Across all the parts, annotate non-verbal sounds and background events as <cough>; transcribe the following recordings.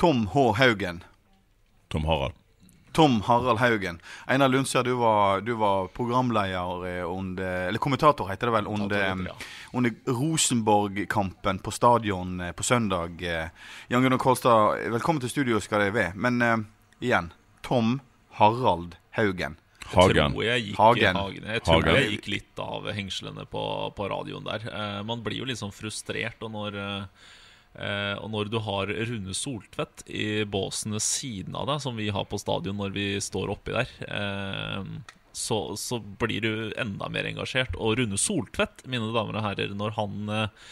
Tom H. Haugen. Tom Harald. Tom Harald Haugen. Einar Lundsjær, du var, du var programleder eh, under Eller kommentator, heter det vel, under, under Rosenborg-kampen på stadion eh, på søndag. eh. Jan Gunnar Kolstad, velkommen til studio skal det være. Men uh, igjen, Tom Harald Haugen. Hagen. Jeg, gikk, Hagen. Hagen. jeg tror Hagen. jeg gikk litt av hengslene på, på radioen der. Uh, man blir jo litt sånn frustrert, og når, eh, eh, og når du har Rune Soltvedt i båsen ved siden av deg, som vi har på stadion når vi står oppi der, eh, så, så blir du enda mer engasjert. Og Rune Soltvedt, mine damer og herrer, når han eh,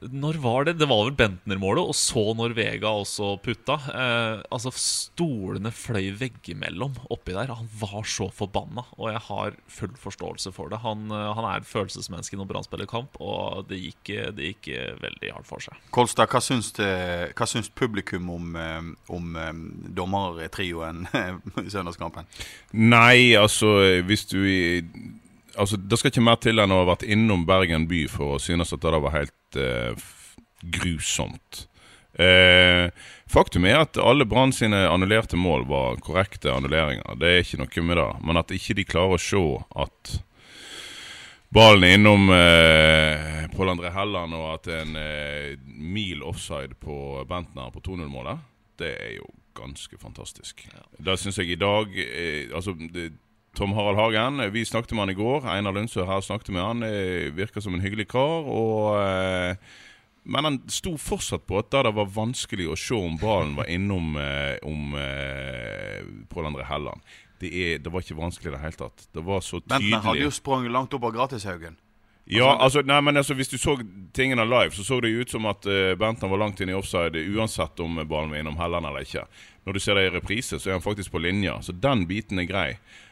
når var det? Det var vel Bentner-målet, og så når Vega også putta. Eh, altså Stolene fløy veggimellom oppi der. Han var så forbanna, og jeg har full forståelse for det. Han, eh, han er et følelsesmenneske når Brann spiller kamp, og det gikk, det gikk eh, veldig hardt for seg. Kolstad, hva syns, det, hva syns publikum om, eh, om eh, dommertrioen <laughs> i søndagskampen? Nei, altså hvis du i Altså, Det skal ikke mer til enn å ha vært innom Bergen by for å synes at det der var helt eh, grusomt. Eh, faktum er at alle Brann sine annullerte mål var korrekte annulleringer. Det er ikke noe med det. Men at ikke de klarer å se at ballen er innom eh, Pål André Helland, og at det er en eh, mil offside på Bentner på 2-0-målet, det er jo ganske fantastisk. Det syns jeg i dag eh, Altså det, Tom Harald Hagen, eh, vi snakket med han i går. Einar Lundsø her snakket med han. eh, Virker som en hyggelig kar. Og, eh, men han sto fortsatt på at da det var vanskelig å se om ballen var innom om Pål André Helland. Det, er, det var ikke vanskelig i det hele tatt. Det var så tydelig. Bentner hadde jo sprunget langt opp av Gratishaugen. Ja, altså, nei, men altså, Hvis du så tingene live, så så det ut som at uh, Bentner var langt inn i offside uansett om ballen var innom Helland eller ikke. Når du ser det i reprise, så er han faktisk på linja. Så den biten er grei.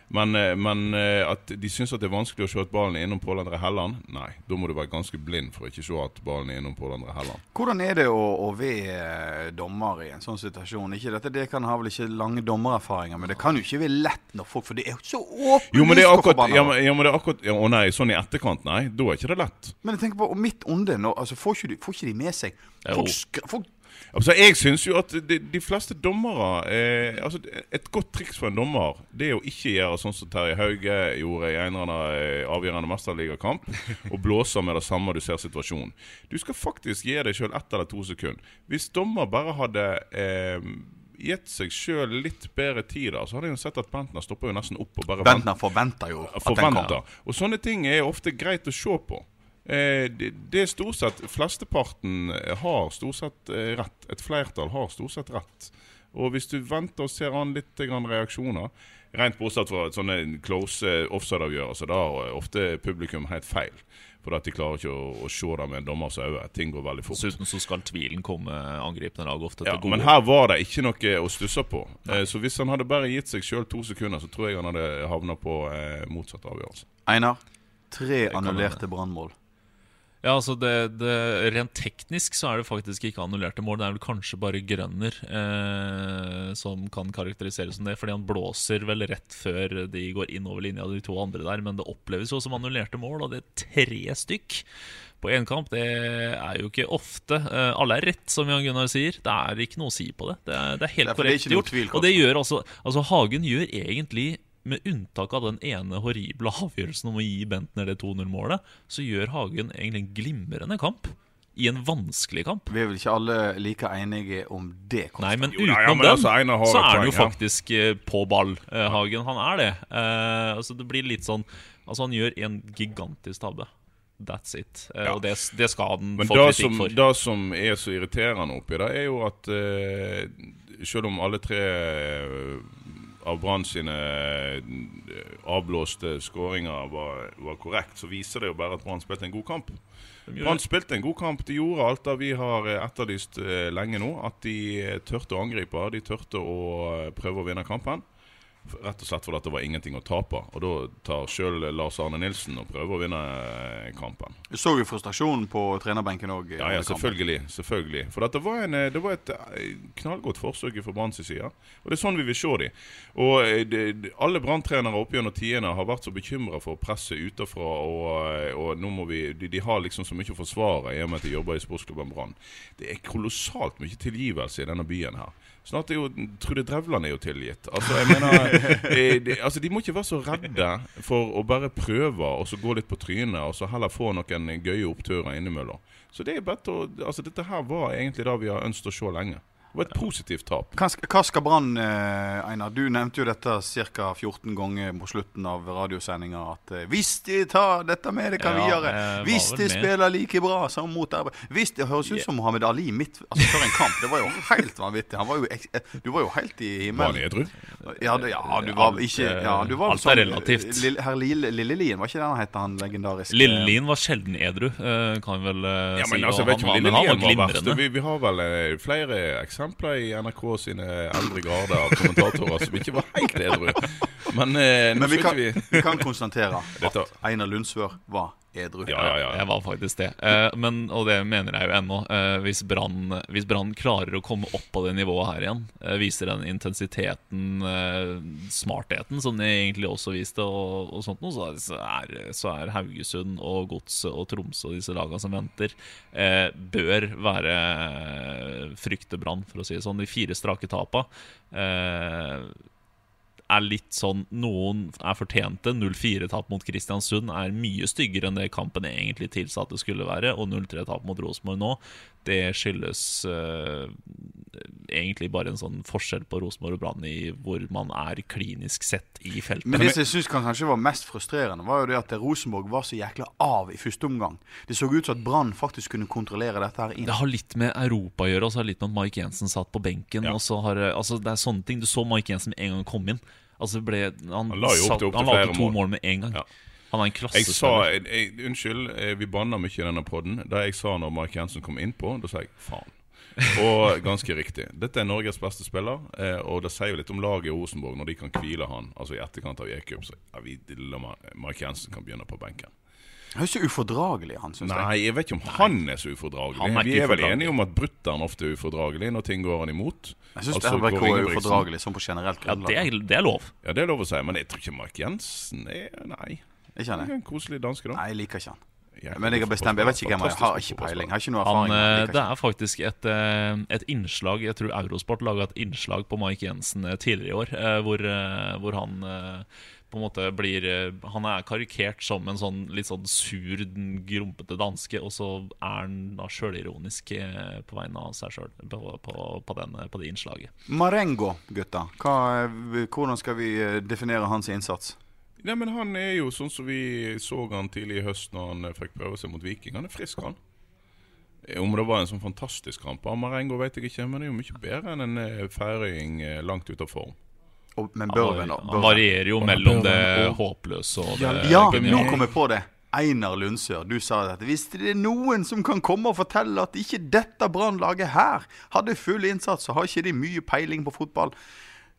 Men, eh, men eh, at de syns det er vanskelig å se at ballen er innom Pål André Helland, nei. Da må du være ganske blind for å ikke se at ballen er innom Pål André Helland. Hvordan er det å, å være eh, dommer i en sånn situasjon? Ikke dette, Det kan ha vel ikke lange dommererfaringer, men det kan jo ikke være lett når folk For det er jo så åpenlyst Jo, men det er akkurat, ja, men, ja, men det er akkurat ja, Å nei, sånn i etterkant, nei. Da er ikke det lett. Men jeg tenker på og midt onde nå, altså, får, ikke de, får ikke de med seg Folk, folk Altså, Jeg syns jo at de, de fleste dommere eh, altså, Et godt triks for en dommer Det er å ikke gjøre sånn som Terje Hauge gjorde i en eh, avgjørende mesterligakamp, <laughs> og blåse med det samme du ser situasjonen. Du skal faktisk gi deg sjøl ett eller to sekunder. Hvis dommer bare hadde eh, gitt seg sjøl litt bedre tid, da, så hadde jeg jo sett at Bentner stopper jo nesten opp og bare. Bentner forventer jo at den kommer. Og sånne ting er ofte greit å se på. Eh, det, det er stort sett Flesteparten har stort sett eh, rett. Et flertall har stort sett rett. Og hvis du venter og ser an litt grann reaksjoner Rent bortsett fra sånne close eh, offside-avgjørelser, da har ofte publikum helt feil. For at de klarer ikke å, å se det med en dommers øyne. Ting går veldig fort. Dessuten så skal tvilen komme angripende lag ofte Ja, gode. men her var det ikke noe å stusse på. Nei. så hvis han hadde bare gitt seg sjøl to sekunder, så tror jeg han hadde havna på eh, motsatt avgjørelse. Einar, tre annullerte brannmål. Ja, altså det, det, Rent teknisk så er det faktisk ikke annullerte mål. Det er vel kanskje bare Grønner eh, som kan karakteriseres som det. Fordi han blåser vel rett før de går inn over linja, de to andre der. Men det oppleves jo som annullerte mål, og det er tre stykk på én kamp. Det er jo ikke ofte. Eh, alle er rett, som Jan Gunnar sier. Det er ikke noe å si på det. Det er, det er helt det er korrekt gjort. og det gjør altså, altså Hagen gjør egentlig med unntak av den ene horrible <laughs> avgjørelsen om å gi Bentner det 2-0-målet, så gjør Hagen egentlig en glimrende kamp. I en vanskelig kamp. Vi er vel ikke alle like enige om det. Kolstad? Nei, men Jo, ja, ja, utenom men den, altså, så er han jo faktisk eh, på ball, eh, Hagen. Han er det. Uh, altså, det blir litt sånn Altså, han gjør en gigantisk tabbe. That's it. Eh, Ja. Og det, det skal han Men få kritikk som, for. det som er så irriterende oppi det, er jo at selv om alle tre av Brann sine eh, avblåste skåringer var, var korrekt, så viser det jo bare at Brann spilte en god kamp. Brann spilte en god kamp. De gjorde alt det vi har eh, etterlyst eh, lenge nå. At de tørte å angripe. De tørte å prøve å vinne kampen. Rett og slett fordi det var ingenting å tape. Og da tar sjøl Lars Arne Nilsen og prøver å vinne eh, kampen. Du så jo frustrasjonen på trenerbenken òg. Ja, ja, selvfølgelig. selvfølgelig. For dette var en, eh, det var et eh, knallgodt forsøk fra Branns side. Og det er sånn vi vil se dem. Og det, alle branntrenere opp gjennom tidene har vært så bekymra for presset utenfra. Og, og nå må vi, de, de har liksom så mye å forsvare i og med at de jobber i sportsklubben Brann. Det er kolossalt mye tilgivelse i denne byen her. Snart er jo Trude Drevland er jo tilgitt. Altså, jeg mener <laughs> eh, de, altså, de må ikke være så redde for å bare prøve og så gå litt på trynet, og så heller få noen gøye oppturer innimellom. Så det er bedt å, altså, dette her var egentlig det vi har ønsket å se lenge. Det var et positivt tap. Hva skal, hva skal Brann, eh, Einar? Du nevnte jo dette ca. 14 ganger på slutten av radiosendinga. At eh, hvis de tar dette med dere Ja, videre, gjøre hvis de med. spiller like bra som mot RB Hvis Det høres ut som Mohammed Ali midt altså, før en kamp. Det var jo helt vanvittig. Han var jo, eh, du var jo helt i Var han edru? Ja, ja, du var ikke eh, ja, du var alt er relativt. Lille, herr Lille, Lillelien, var ikke det han het, han legendariske Lillelien var sjelden edru, eh, kan vi vel ja, men, si. altså, han, men han var glimrende. Vi, vi har vel eh, flere eksempler i NRK sine eldre grader av kommentatorer som ikke var helt edru. Men, eh, Men vi kan, vi vi kan konstatere <laughs> at Einar Lundsvør var edru. Ja, ja, ja. Jeg var faktisk det. Eh, men, og det mener jeg jo ennå. Eh, hvis Brann klarer å komme opp på det nivået her igjen, eh, viser den intensiteten, eh, smartheten, som de egentlig også viste, og, og sånt noe, så er, så er, Haugesund og Godset og Tromsø og disse lagene som venter, eh, bør være eh, frykte Brann, for å si det sånn. De fire strake tapa. Eh, er litt sånn Noen er fortjente. 0-4-tap mot Kristiansund er mye styggere enn det kampen egentlig tilsa at det skulle være. Og 0-3-tap mot Rosenborg nå, det skyldes uh, egentlig bare en sånn forskjell på Rosenborg og Brann i hvor man er klinisk sett i feltet. Men det som jeg synes kanskje var mest frustrerende, var jo det at Rosenborg var så jækla av i første omgang. Det så ut som at Brann faktisk kunne kontrollere dette her inn. Det har litt med Europa å gjøre, og så har det litt med at Mike Jensen satt på benken. Ja. Og så har, det- altså, det er sånne ting Du så Mike Jensen med en gang han kom inn. Altså, ble, han, Han la jo opp satt- til- opp til han la opp til to mål. mål med en gang. Ja. Han er en Jeg sa, jeg, jeg, Unnskyld, eh, vi banner mye i denne podden. Det jeg sa når Mark Jensen kom innpå, da sa jeg faen. Og <laughs> ganske riktig. Dette er Norges beste spiller, eh, og det sier jo litt om laget i Rosenborg når de kan hvile han. Altså i etterkant av Ekup, så ja, vi, diller Mark Jensen kan begynne på benken. Han er så ufordragelig, han, syns jeg. Nei, jeg vet ikke om han er så ufordragelig. Han er ikke vi er vel enige om at brutter'n ofte er ufordragelig når ting går han imot. Jeg syns Altså, RBK er ufordragelig sånn på generelt Ja, det er, det er lov. Ja, det er lov å si, men jeg tror ikke Mark Jensen er Nei. Ikke han Han er en koselig danske, da. Nei, jeg liker ikke han. Men jeg har bestemt Jeg vet ikke hvem han. Jeg har ikke peiling. Har ikke noe erfaring. eh, liker det er faktisk et, eh, et innslag Jeg tror Eurosport laga et innslag på Mike Jensen eh, tidligere i år, eh, hvor, hvor han på en måte blir Han er karikert som en sånn litt sånn sur, grumpete danske, og så er han da sjølironisk på vegne av seg sjøl på, på, på, på det innslaget. Marengo, gutta. Hva, hvordan skal vi definere hans innsats? Nei, men Han er jo sånn som vi så han tidlig i høst når han eh, fikk prøve seg mot Viking. Han er frisk, han. Eh, Om det var en sånn fantastisk kamp av Marengo, vet jeg ikke, men det er jo mye bedre enn en færing eh, langt ute av form. Og, men bør Børven, nå? han varierer jo mellom det håpløse og det ja nå kommer kom jeg på det. Einar Lundsør, du sa at hvis det er noen som kan komme og fortelle at ikke dette Brannlaget her hadde full innsats, så har ikke de mye peiling på fotball.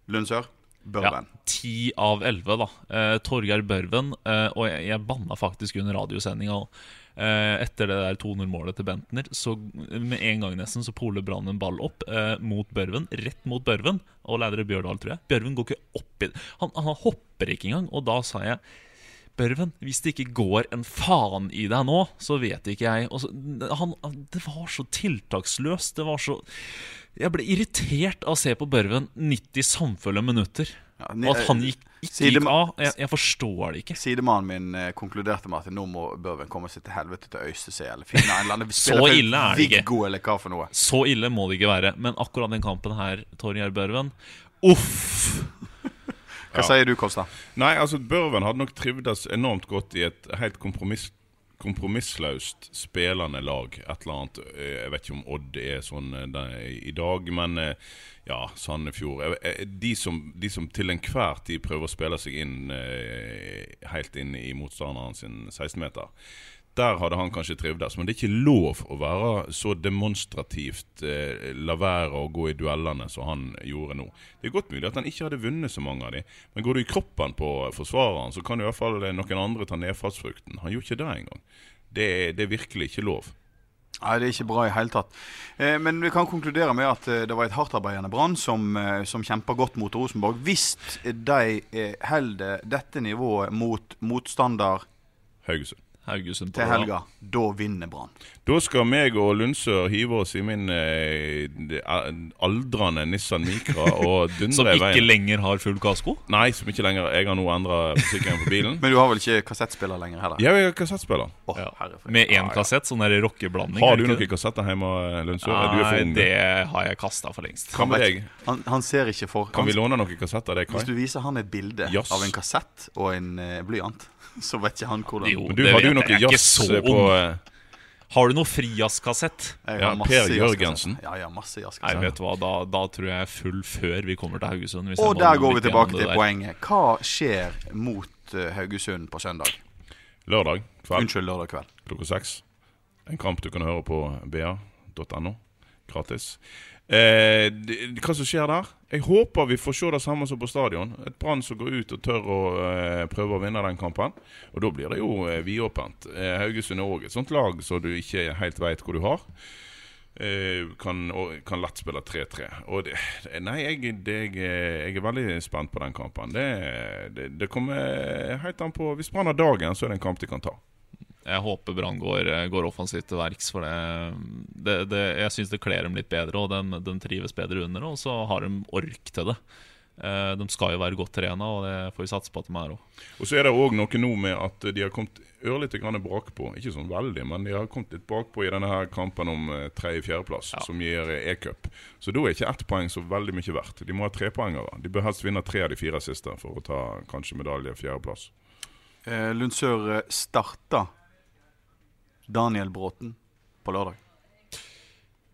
Lundsør, Ja, Ti av elleve, da. Eh, Torgeir Børven. Eh, og jeg, jeg banna faktisk under radiosendinga eh, etter det der 2-0-målet til Bentner. Så med en gang nesten så poler Brann en ball opp eh, mot Børven. Rett mot Børven. Og leder Bjørdal, tror jeg. Børven går ikke opp i han, han hopper ikke engang. Og da sa jeg Børven, hvis det ikke går en faen i deg nå, så vet ikke jeg så, han, Det var så tiltaksløst. Det var så Jeg ble irritert av å se på Børven 90 samfulle minutter. Ja, ni- og at han gikk, ikke Side- gikk av. Jeg, jeg forstår det ikke. Sidemannen min eh, konkluderte med at nå må Børven komme seg til helvete til Øystese eller finne en eller annen <laughs> Så ille er det ikke. Viggo eller hva for noe. Så ille må det ikke være. Men akkurat den kampen her, Torgeir Børven Uff! Hva sier du, Kolstad? Nei, altså Børven hadde nok trivdes enormt godt i et helt kompromiss, kompromissløst spillende lag. Et eller annet eh, Jeg vet ikke om Odd er sånn eh, i dag, men eh, ja, Sandefjord de som, de som til enhver tid prøver å spille seg inn helt inn i motstanderen sin 16-meter. Der hadde han kanskje trivdes. Men det er ikke lov å være så demonstrativt eh, la være å gå i duellene som han gjorde nå. Det er godt mulig at han ikke hadde vunnet så mange av de, men går du i kroppen på forsvareren, så kan i hvert fall noen andre ta nedfallsfrukten. Han gjorde ikke det engang. Det, det er virkelig ikke lov. Nei, det er ikke bra i hele tatt. Eh, men vi kan konkludere med at eh, det var et hardtarbeidende Brann som, eh, som kjempa godt mot Rosenborg. Hvis de eh, holder dette nivået mot motstander Haugesund. Haugesund til helga, da vinner Brann. Da skal meg og Lundsør hive oss i min eh, aldrende Nissan Micra og <laughs> Som dundre i ikke veien. lenger har full kasko? Nei, som ikke lenger Jeg har nå endra forsikringen på bilen. <laughs> Men du har vel ikke kassettspiller lenger heller? Ja, jeg har kassettspiller. Å, Ja. Med én kassett, sånn der rockeblanding. Har du noen kassetter hjemme, Lundsør? Er du er for Nei, ung? det har jeg kasta for lengst. Han vet- Han, han ser ikke for Kan vi låne noen kassetter Det, Hvis du viser han et bilde yes. av en kassett og en uh, blyant, <laughs> så vet ikke han hvordan Jo. Men du, det har du noe jazz på eh, Har du noe Frias-kassett? Ja, Per. Jørgensen. Ja, ja, masse Nei, vet du hva, da, da tror jeg jeg er full før vi kommer til Haugesund. hvis Og der går vi tilbake til der. poenget. Hva skjer mot eh, Haugesund på søndag? lørdag kveld Unnskyld, lørdag kveld. klokka seks. En kamp du kan høre på ba.no. Gratis. Eh, hva som skjer der? Jeg håper vi får se det samme som på stadion. Et Brann som går ut og tør å eh, prøve å vinne den kampen. Og da blir det jo eh, vidåpent. Eh, Haugesund er òg et sånt lag så du ikke helt veit hvor du har. Eh, kan, og, kan lett spille 3-3. Og det, det- nei, jeg, det, jeg, jeg er veldig spent på den kampen. Det, det, det kommer helt an på Hvis Brann har dagen, så er det en kamp de kan ta. Jeg håper Brann går, går offensivt til verks, for det, det, det Jeg syns det kler dem litt bedre, og de, de trives bedre under det, og så har de ork til det. Eh, De skal jo være godt trena, og det får vi satse på at de er òg. Og så er det òg noe nå med at de har kommet ørlite grann bakpå. Ikke sånn veldig, men de har kommet litt bakpå i denne her kampen om eh, tredje-fjerdeplass, som gir eh, e-cup. Så da er ikke ett poeng så veldig mye verdt. De må ha trepoengere. De bør helst vinne tre av de fire siste for å ta kanskje medalje fjerdeplass. Eh, Lundsør eh, starta Daniel Bråten på lørdag.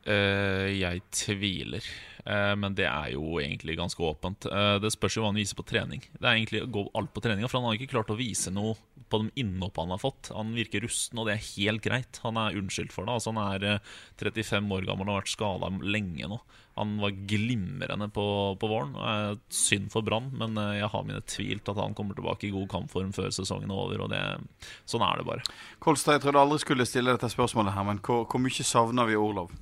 Uh, jeg tviler, uh, men det er jo egentlig ganske åpent. Uh, det spørs jo hva han viser på trening. Det er egentlig å gå alt på treninga, for han har ikke klart å vise noe på de innhoppene han har fått. Han virker rusten, og det er helt greit. Han er unnskyldt for det. Altså, han er eh, 35 år gammel og har vært skada lenge nå. Han var glimrende på, på våren. og er Synd for Brann, men eh, jeg har mine tvil til at han kommer tilbake i god kampform før sesongen er over. Og det, sånn er det bare. Kolstad, jeg trodde aldri skulle stille dette spørsmålet her, men hvor, hvor mye savner vi Orlov?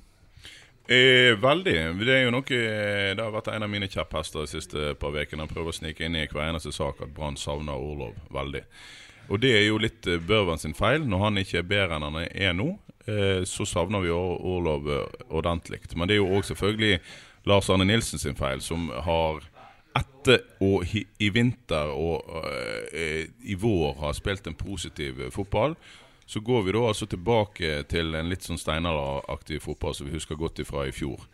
Eh, veldig. Det er jo noe Det har vært en av mine kjepphester de siste par ukene. Prøver å snike inn i hver eneste sak at Brann savner Orlov veldig. Og det er jo litt eh, Børven sin feil. Når han ikke er bedre enn han er nå, eh, så savner vi Orlov eh, ordentlig. Men det er jo òg selvfølgelig Lars Arne Nilsen sin feil, som har etter og i vinter og i vår har spilt en positiv fotball, så går vi da altså tilbake til en litt sånn steinalderaktig fotball som vi husker godt ifra i fjor.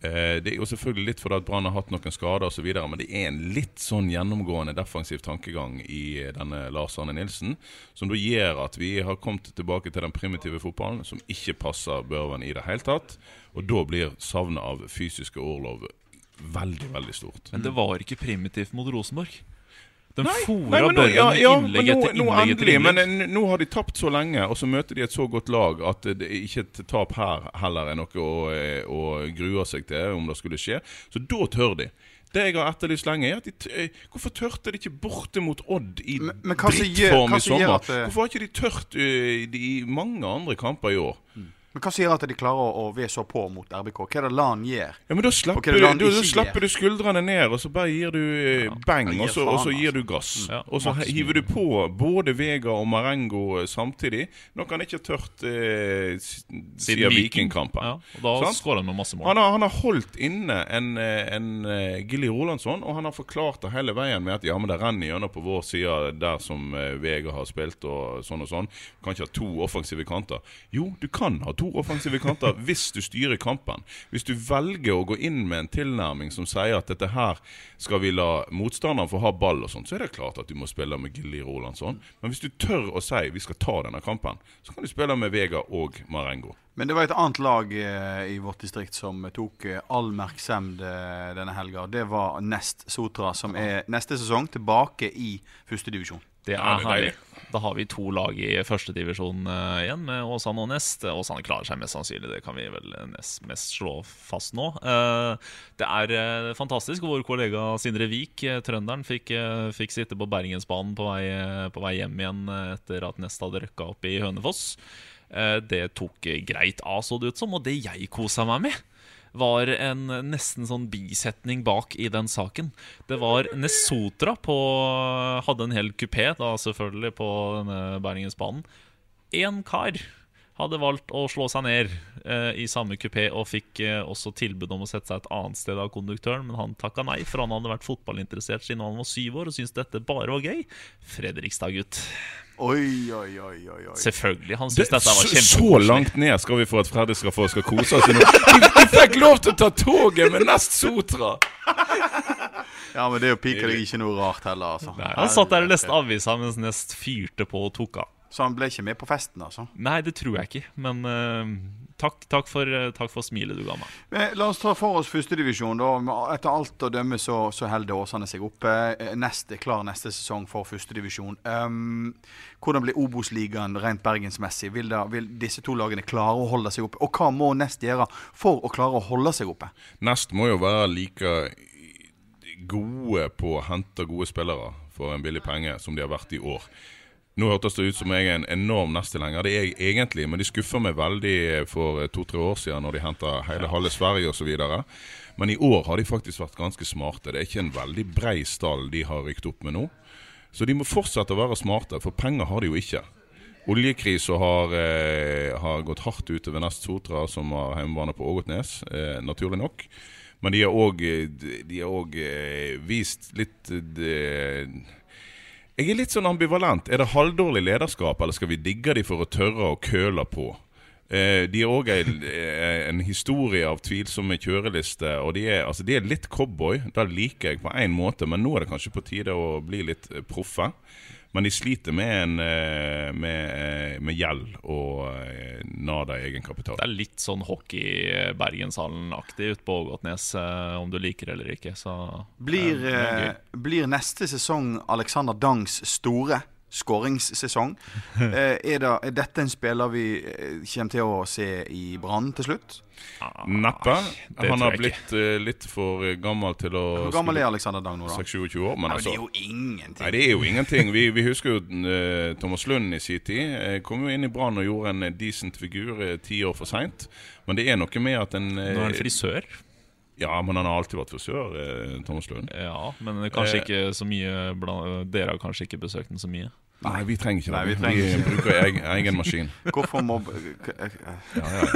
Eh, det er jo selvfølgelig litt fordi at Brann har hatt noen skader osv., men det er en litt sånn gjennomgående defensiv tankegang i eh, denne Lars Arne Nilsen, som da gjør at vi har kommet tilbake til den primitive fotballen, som ikke passer Børven i det hele tatt. Og da blir savnet av fysiske Orlov veldig, veldig stort. Men det var ikke primitivt mot Rosenborg. De fora nå, ja, ja, innlegg nå, etter innlegg endelig. Men innlegg. nå har de tapt så lenge, og så møter de et så godt lag at det er ikke et tap her heller er noe å, eh, å grue seg til om det skulle skje. Så da tør de. Det jeg har etterlyst lenge, er at de t eh, hvorfor tørte de ikke borte mot Odd i Men- men gjør- drittform i sommer? det- Hvorfor har ikke de tørt uh, i mange andre kamper i år? Men Hva sier at de klarer å, å være så på mot RBK? Hva er det LAN gjør? Ja, men Da slapper, du, du, da, slapper du skuldrene ned, og så bare gir du ja. bang, gir og, så, og så gir du altså. gass. Ja, og så hiver du på både Vega og Marengo eh, samtidig, noe han ikke har tørt eh, siden Vikingkampen. Ja, og da skårer han med masse mål. Han har, han har holdt inne en, en, en eh, Gilly Rolandsson, og han har forklart det hele veien med at ja, men det renner gjennom på vår side der som eh, Vega har spilt og sånn og sånn. Du kan ikke ha to offensive kanter. Jo, du kan ha to offensive kanter hvis du styrer kampen. Hvis du velger å gå inn med en tilnærming som sier at dette her skal vi la motstanderen få ha ball og sånn, så er det klart at du må spille med Gilly Rolandsson. Men hvis du tør å si vi skal ta denne kampen, så kan du spille med Vega og Marengo. Men det var et annet lag eh, i vårt distrikt som tok eh, all merksemd eh, denne helga. Det var Nest Sotra, som er neste sesong tilbake i førstedivisjon. Det er det er herlig. Da har vi to lag i førstedivisjon uh, igjen, med Åsane og Nest. Åsane klarer seg mest sannsynlig, det kan vi vel nest, mest slå fast nå. Uh, det er uh, fantastisk. Vår kollega Sindre Vik, eh, trønderen, fikk, eh, fikk sitte på Bergensbanen på vei, eh, på vei hjem igjen eh, etter at Nest hadde røkka opp i Hønefoss. Eh, det tok eh, greit av, så det ut som, og det jeg kosa meg med var en nesten sånn bisetning bak i den saken. Det var Nesotra på Hadde en hel kupé, da selvfølgelig, på denne Bergensbanen. Én kar hadde valgt å slå seg ned eh, i samme kupé og fikk eh, også tilbud om å sette seg et annet sted av konduktøren, men han takka nei, for han hadde vært fotballinteressert siden han var syv år og syntes dette bare var gøy. Fredrikstad-gutt. Oi, oi, oi, oi, oi. Selvfølgelig. Han syntes dette var kjempekoselig. så langt ned skal vi for at Freddy skal få skal kose oss. Du, fikk lov til å ta toget med Nest Sotra! <laughs> Ja, men det er jo piker deg ikke noe rart heller, altså. Nei, han satt der og leste avisa mens Nest fyrte på og tok av. Så han ble ikke med på festen, altså? Nei, det tror jeg ikke, men eh, takk, takk, for, eh, takk for smilet du ga meg. La oss ta for oss førstedivisjon. Etter alt å dømme så, så holder Åsane seg oppe. Neste, er klar neste sesong for førstedivisjon. Um, hvordan blir Obos-ligaen rent bergensmessig? Vil, da, vil disse to lagene klare å holde seg oppe? Og hva må Nest gjøre for å klare å holde seg oppe? Nest må jo være like gode på å hente gode spillere for en billig penge som de har vært i år. Nå hørtes det ut som jeg er en enorm Nest-tilhenger. Det er jeg egentlig, men de skuffer meg veldig for to-tre år siden når de henta hele halve Sverige osv. Men i år har de faktisk vært ganske smarte. Det er ikke en veldig brei stall de har rykt opp med nå. Så de må fortsette å være smarte, for penger har de jo ikke. Oljekrisa har, eh, har gått hardt utover Nest Sotra, som har hjemmebane på Ågotnes, eh, naturlig nok. Men de har òg de eh, vist litt eh, Jeg er litt sånn ambivalent. Er det halvdårlig lederskap, eller skal vi digge de for å tørre å køle på? Eh, de har òg en, eh, en historie av tvilsomme kjørelister, og de er, altså, de er litt cowboy. Det liker jeg på én måte, men nå er det kanskje på tide å bli litt eh, proffe. Men de sliter med, en, eh, med, med gjeld og nada egenkapital. Det er litt sånn hockey Bergenshallen-aktig ute på Ågotnes, om du liker det eller ikke. Så Blir, eh, blir neste sesong Alexander Dangs store skåringssesong? <laughs> Eh, er, det, er dette en spiller vi eh, kommer til å se i Brann til slutt? Neppe. Han har blitt eh, litt for gammel til å Hvor gammel er Alexander Dang nå, da? 26 år. Men altså, det er jo ingenting. Nei, det er jo ingenting. Vi, vi husker jo Thomas Lund i sin tid. Kom jo inn i Brann og gjorde en decent figur ti år for seint. Men det er noe med at en Nå er han frisør. Ja, men han har alltid vært frisør, eh, Thomas Lund. Ja, men kanskje Eh. ikke så mye blant, Dere har kanskje ikke besøkt den så mye? Nei, vi trenger ikke det. Nei, vi trenger vi bruker egen, egen maskin. <laughs> Hvorfor må eh, Ja, ja.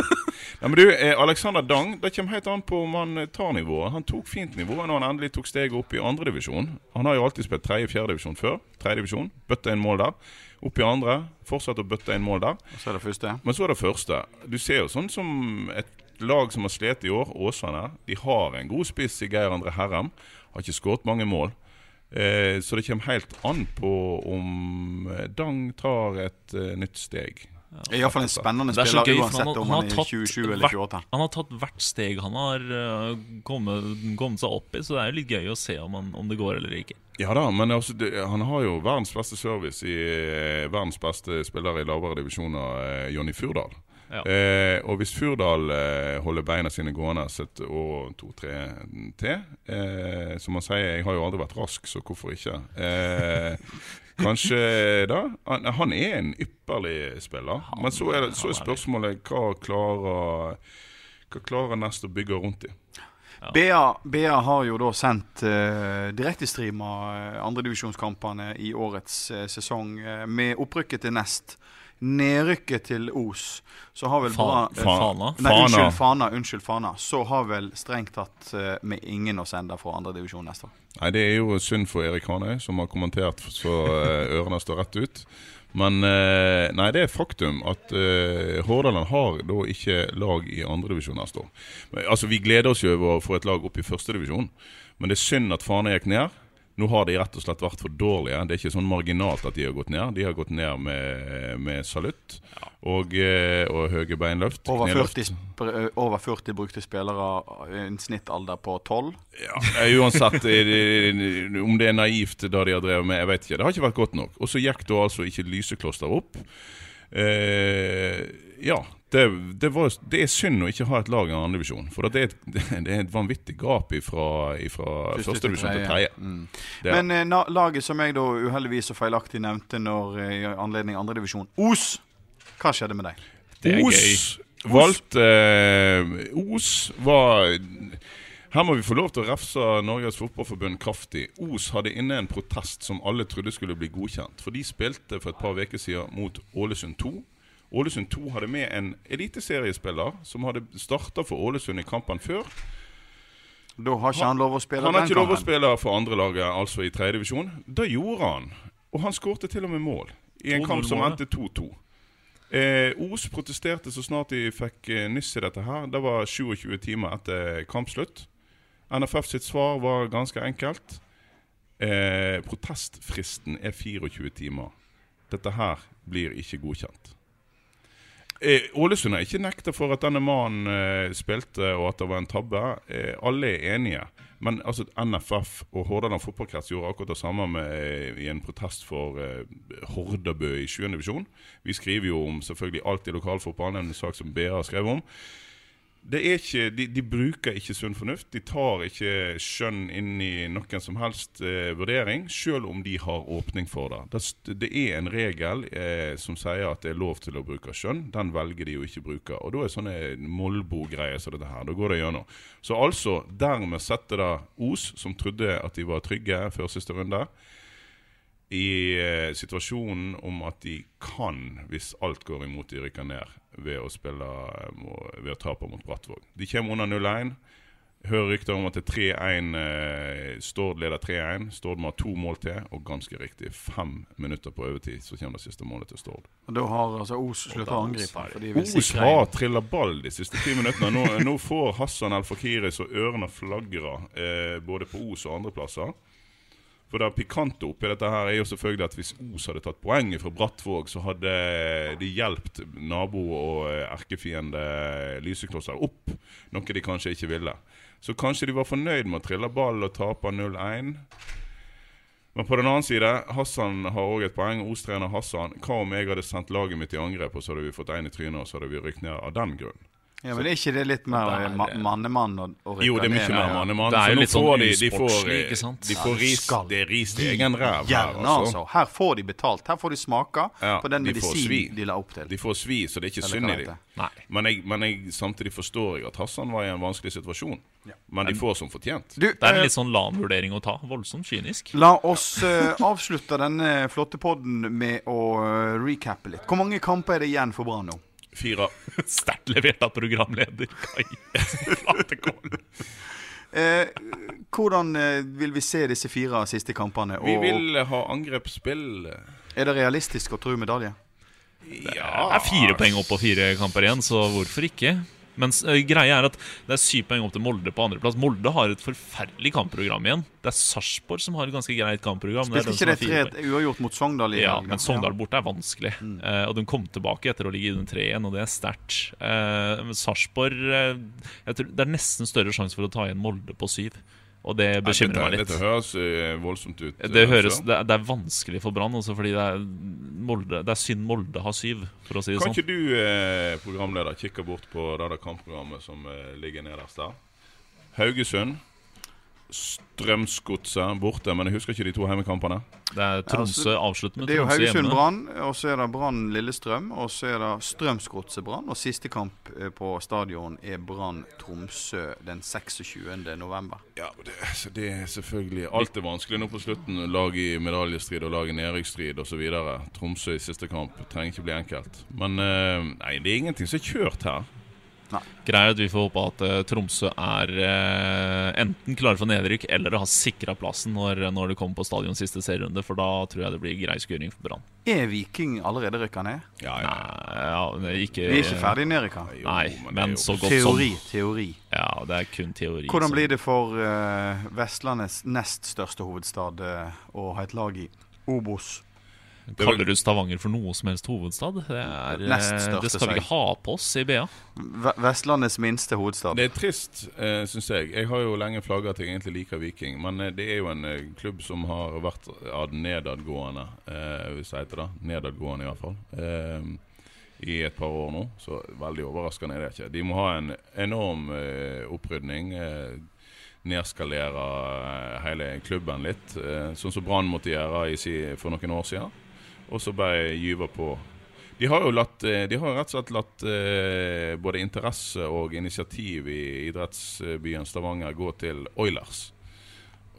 ja, men du, eh, Alexander Dang, det kommer helt an på om han tar nivået. Han tok fint nivå når han endelig tok steget opp i andredivisjon. Han har jo alltid spilt tredje-fjerdedivisjon før. Tredjedivisjon. Bøtta inn mål der. Opp i andre. Fortsatt å bøtte inn mål der. Og Så er det første. Men så er det første. Du ser jo sånn som et lag som har slitt i år, Åsane. De har en god spiss i Geir André Herrem. Har ikke skåret mange mål. Eh, så det kommer helt an på om eh, Dang tar et eh, nytt steg. Ja, iallfall en spennende er spiller gøy, uansett han, har- om han, han er tatt 27 eller hvert, 28. han har tatt hvert steg han har uh, kommet, kommet seg opp i, så det er jo litt gøy å se om, han, om det går eller ikke. Ja da, men altså, det, han har jo verdens beste service i eh, verdens beste spiller i lavere divisjoner, uh, Jonny Furdal. Ja. Eh, og hvis Furdal eh, holder beina sine gående et år, to-tre til eh, Som han sier, jeg har jo aldri vært rask, så hvorfor ikke? Eh, kanskje da? Han, han er en ypperlig spiller. Men så er, det, så er spørsmålet hva klarer Hva klarer Nest å bygge rundt i? BA, BA har jo da sendt uh, direktestreama uh, andredivisjonskampene i årets uh, sesong uh, med opprykket til Nest. Nedrykket til Os. Så har vel Fa- bra eh, Fana? Nei, unnskyld, Fana. Unnskyld, Fana. Så har vel strengt tatt eh, med ingen å sende fra andredivisjon neste år. Nei, Det er jo synd for Erik Hanøy, som har kommentert så eh, ørene står rett ut. Men eh, nei, det er faktum at eh, Hordaland har da ikke lag i andredivisjon neste år. Men, Altså, Vi gleder oss jo over å få et lag opp i førstedivisjon, men det er synd at Fana gikk ned. Nå har de rett og slett vært for dårlige. Det er ikke sånn marginalt at de har gått ned. De har gått ned med, med salutt og, eh, og høye beinløft. Over 40, eh, over 40 brukte spillere, en snittalder på 12. Ja, eh, uansett eh, om det er naivt da de har drevet med, jeg vet ikke. Det har ikke vært godt nok. Og så gikk da altså ikke Lysekloster opp. Eh, ja, det, det, var, det er synd å ikke ha et lag i andredivisjon. For det, er et, <laughs> det er et vanvittig gap fra Første førstedivisjon til tredje. Mm. Men eh, na, laget som jeg da uheldigvis og feilaktig nevnte når eh, i anledning andredivisjon, Os. Hva skjedde med deg? Det er Os gøy. valgte eh, Os var Her må vi få lov til å refse Norges Fotballforbund kraftig. Os hadde inne en protest som alle trodde skulle bli godkjent. For de spilte for et par uker siden mot Ålesund 2. Ålesund 2 hadde med en eliteseriespiller som hadde starta for Ålesund i kampen før. Da har ikke han lov å spille Han har ikke lov å spille for andrelaget, altså i tredjedivisjon. Da gjorde han. Og han skårte til og med mål i en kamp som endte 2-2. Eh, Os protesterte så snart de fikk eh, nyss i dette her. Det var 27 timer etter kampslutt. NFF sitt svar var ganske enkelt. Eh, protestfristen er 24 timer. Dette her blir ikke godkjent. Eh, Ålesund har ikke nekta for at denne mannen eh, spilte og at det var en tabbe. Eh, alle er enige. Men altså, NFF og Hordaland fotballkrets gjorde akkurat det samme med, eh, i en protest for eh, Hordabø i 7. divisjon. Vi skriver jo om selvfølgelig alt i lokalfotballen, en sak som BA skrev om. Ikke, de, de bruker ikke sunn fornuft. De tar ikke skjønn inn i noen som helst eh, vurdering, selv om de har åpning for det. Det, det er en regel eh, som sier at det er lov til å bruke skjønn. Den velger de jo ikke å bruke. Og da er sånne Molbo-greier som dette her. Da går det gjennom. Så altså, dermed setter det Os, som trodde at de var trygge før siste runde, i eh, situasjonen om at de kan, hvis alt går imot de rykker ned, ved å spille eh, ved å tape mot Brattvåg. De kommer under 0-1. Hører rykter om at det er 3-1 eh, Stord leder 3-1. Stord må ha to mål til, og ganske riktig fem minutter på overtid så kommer det siste målet til Stord. Og Da har altså Os sluttet å angripe. Os har trilla ball de siste ti minuttene. Nå, <laughs> nå får Hassan El Fakiri så ørene flagrer, eh, både på Os og andre plasser. For det pikante oppi dette her er jo selvfølgelig at hvis Os hadde tatt poenget fra Brattvåg, så hadde de hjulpet nabo og eh, erkefiende Lyseklosser opp, noe de kanskje ikke ville. Så kanskje de var fornøyd med å trille ball og tape 0-1. Men på den annen side, Hassan har òg et poeng. Os-trener Hassan. Hva om jeg hadde sendt laget mitt i angrep, og så hadde vi fått én i trynet, og så hadde vi rykt ned av den grunn? Ja, men er ikke det litt mer mannemann og, rykke Jo, det er mye mer mannemann. Det er jo litt sånn får de, de får, usportslig, eh, ikke sant? De får du ris, skal det er ris til egen ræv her, altså. altså. Her får de betalt. Her får de smake Ja, på den de medisinen de la opp til. De får svi, så det er ikke Eller synd i dem. Men, jeg, men jeg, samtidig forstår jeg at Hassan var i en vanskelig situasjon. Men de får som fortjent. Du, Det er en eh, litt sånn LAN-vurdering å ta. Voldsomt kynisk. La oss eh, avslutte denne flotte podden med å recappe litt. Hvor mange kamper er det igjen for Brann nå? Fire. <laughs> Sterkt levert av programleder Kai Flatekål. Eh, hvordan eh, vil vi se disse fire siste kampene? Vi vil ha angrepsspill. Er det realistisk å tro medalje? Det er fire poeng opp på fire kamper igjen, så hvorfor ikke? Men uh, greia er at det er syv poeng opp til Molde på andreplass. Molde har et forferdelig kampprogram igjen. Det er Sarpsborg som har et ganske greit kampprogram. Det Spilte ikke det 3 poeng. uavgjort mot Sogndal Ja, men Sogndal borte er vanskelig. Eh, og de kom tilbake etter å ligge i den 3-1, og det er sterkt. Uh, Sarpsborg eh, Det er nesten større sjanse for å ta igjen Molde på syv. Og det bekymrer meg litt. Dette høres eh, voldsomt ut. Det, eh, høres, det, er- det er vanskelig for Brann, fordi det er, Molde, det er synd Molde har syv, for å si det Kan sånn. ikke du, eh, programleder, kikke bort på det kampprogrammet som eh, ligger nederst der? Haugesund. Strømsgodset borte, men jeg husker ikke de to hjemmekampene. Det er Tromsø avslutter med Det er jo Tromsø. Haugesund-Brann, og så er det Brann-Lillestrøm, og så er det Strømsgodset-Brann. Og siste kamp eh, på stadion er Brann-Tromsø den 26. november. Ja, det, det er selvfølgelig Alt er vanskelig nå på slutten. Lag i medaljestrid og lag i nedrykksstrid osv. Tromsø i siste kamp trenger ikke bli enkelt. Men eh, nei, det er ingenting som er kjørt her. Greia er at vi får håpe at uh, Tromsø er uh, enten klare for nedrykk eller har sikra plassen når, når det kommer på stadion siste serierunde, for da tror jeg det blir grei skuring for Brann. Er Viking allerede rykka ned? Ja, ja. Nei, ja, ikke, Vi er ikke ferdig nedrykka. Jo, Nei, men men så godt Teori. som Teori. Ja, det er kun teori. Hvordan blir det for uh, Vestlandets nest største hovedstad å ha et lag i? Obos. Kaller du Stavanger for noe som helst hovedstad? Det, er, eh, det skal vi ikke ha på oss i BA. Vestlandets minste hovedstad. Det er trist, eh, syns jeg. Jeg har jo lenge flagga at jeg egentlig liker Viking. Men eh, det er jo en eh, klubb som har vært ad nedadgående, eh, hvis jeg heter det. Nedadgående, i hvert fall. Eh, I et par år nå. Så veldig overraskende er det ikke. De må ha en enorm eh, opprydning. Nedskalere hele klubben litt. Sånn som Brann måtte gjøre for noen år siden. Og så bare gyver på. De har jo latt, eh, de har rett og slett latt eh, både interesse og initiativ i idrettsbyen Stavanger gå til Oilers.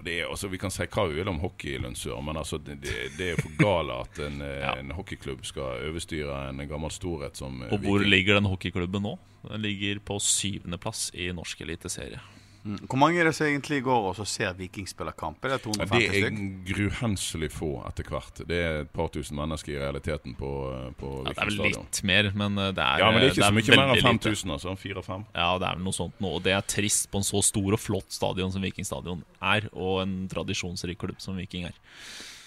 Er, altså, vi kan si hva vi vil om hockey i Lundsør, men altså, det, det, er jo for gale at en, <laughs> eh, Ja. en hockeyklubb skal overstyre en gammel storhet som Og hvor Viking. ligger den hockeyklubben nå? Den ligger på syvendeplass i norsk eliteserie. Mm. Hvor mange er det som egentlig går og ser Viking spille kamp? Er det Ja, 250 det er gruhenselig få etter hvert. Det er et par tusen mennesker i realiteten på, på Ja, det er vel litt mer, men eh, det er Ja, men det er ikke så mye mer enn 5000, altså. Fire-fem. Ja, det er vel noe sånt nå. Og det er trist på en så stor og flott stadion som Vikingstadion er, og en tradisjonsrik klubb som Viking er.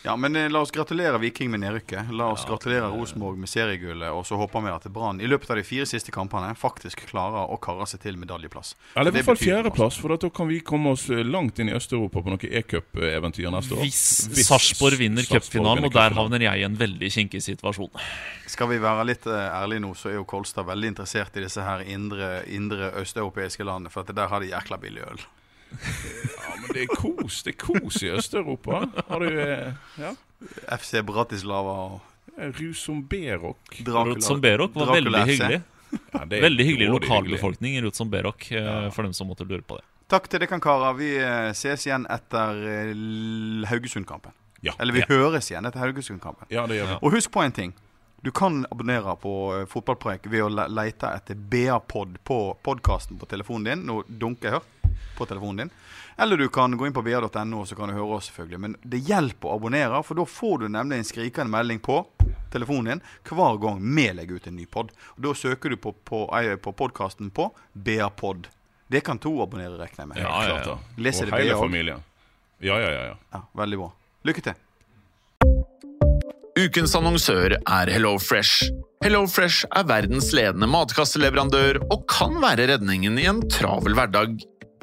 Ja, men eh, la oss gratulere Viking med nedrykket. La oss gratulere Rosenborg med seriegullet. Og så håper vi at Brann i løpet av de fire siste kampene faktisk klarer å karre seg til medaljeplass. Eller i hvert fall betyr noe. fjerdeplass, for da kan vi komme oss eh, langt inn i Øst-Europa på noe e-cup-eventyr neste år. Hvis Sarpsborg vinner Sarpsborg cupfinalen, vinner og der cupfinalen. havner jeg i en veldig kinkig situasjon. Skal vi være litt eh, ærlige nå, så er jo Kolstad veldig interessert i disse her indre, indre østeuropeiske landene. For at der har de jækla billig øl. Ja, men det er kos Det er kos i Øst-Europa. Har du eh, ja, FC Bratislava og Rusomberok? Dracula. Rutson-Berok var Dracula veldig FC. hyggelig. Ja, det er Veldig hyggelig lokalbefolkning i Rutson-Berok, eh, for dem som måtte lure på det. Takk til dere, karer. Vi eh, ses igjen etter Haugesund-kampen. Ja. Eller vi Ja. høres igjen etter Haugesund-kampen. Ja, det gjør vi. Og husk på en ting. Du kan abonnere på Fotballpreik ved å lete etter BA-pod på podkasten på telefonen din. Nå dunker jeg her på telefonen din. Eller du kan gå inn på br.no, så kan du høre oss, selvfølgelig. Men det hjelper å abonnere, for da får du nemlig en skrikende melding på telefonen din hver gang vi legger ut en ny pod. Og Da søker du på, på, på podkasten på BA-pod. Det kan to abonnere, regner jeg med. Ja, ja, ja. Leser Og hele familien. Ja, ja, ja. ja. Ja, veldig bra. Lykke til. Ukens annonsør er HelloFresh. HelloFresh er verdens ledende matkasseleverandør og kan være redningen i en travel hverdag.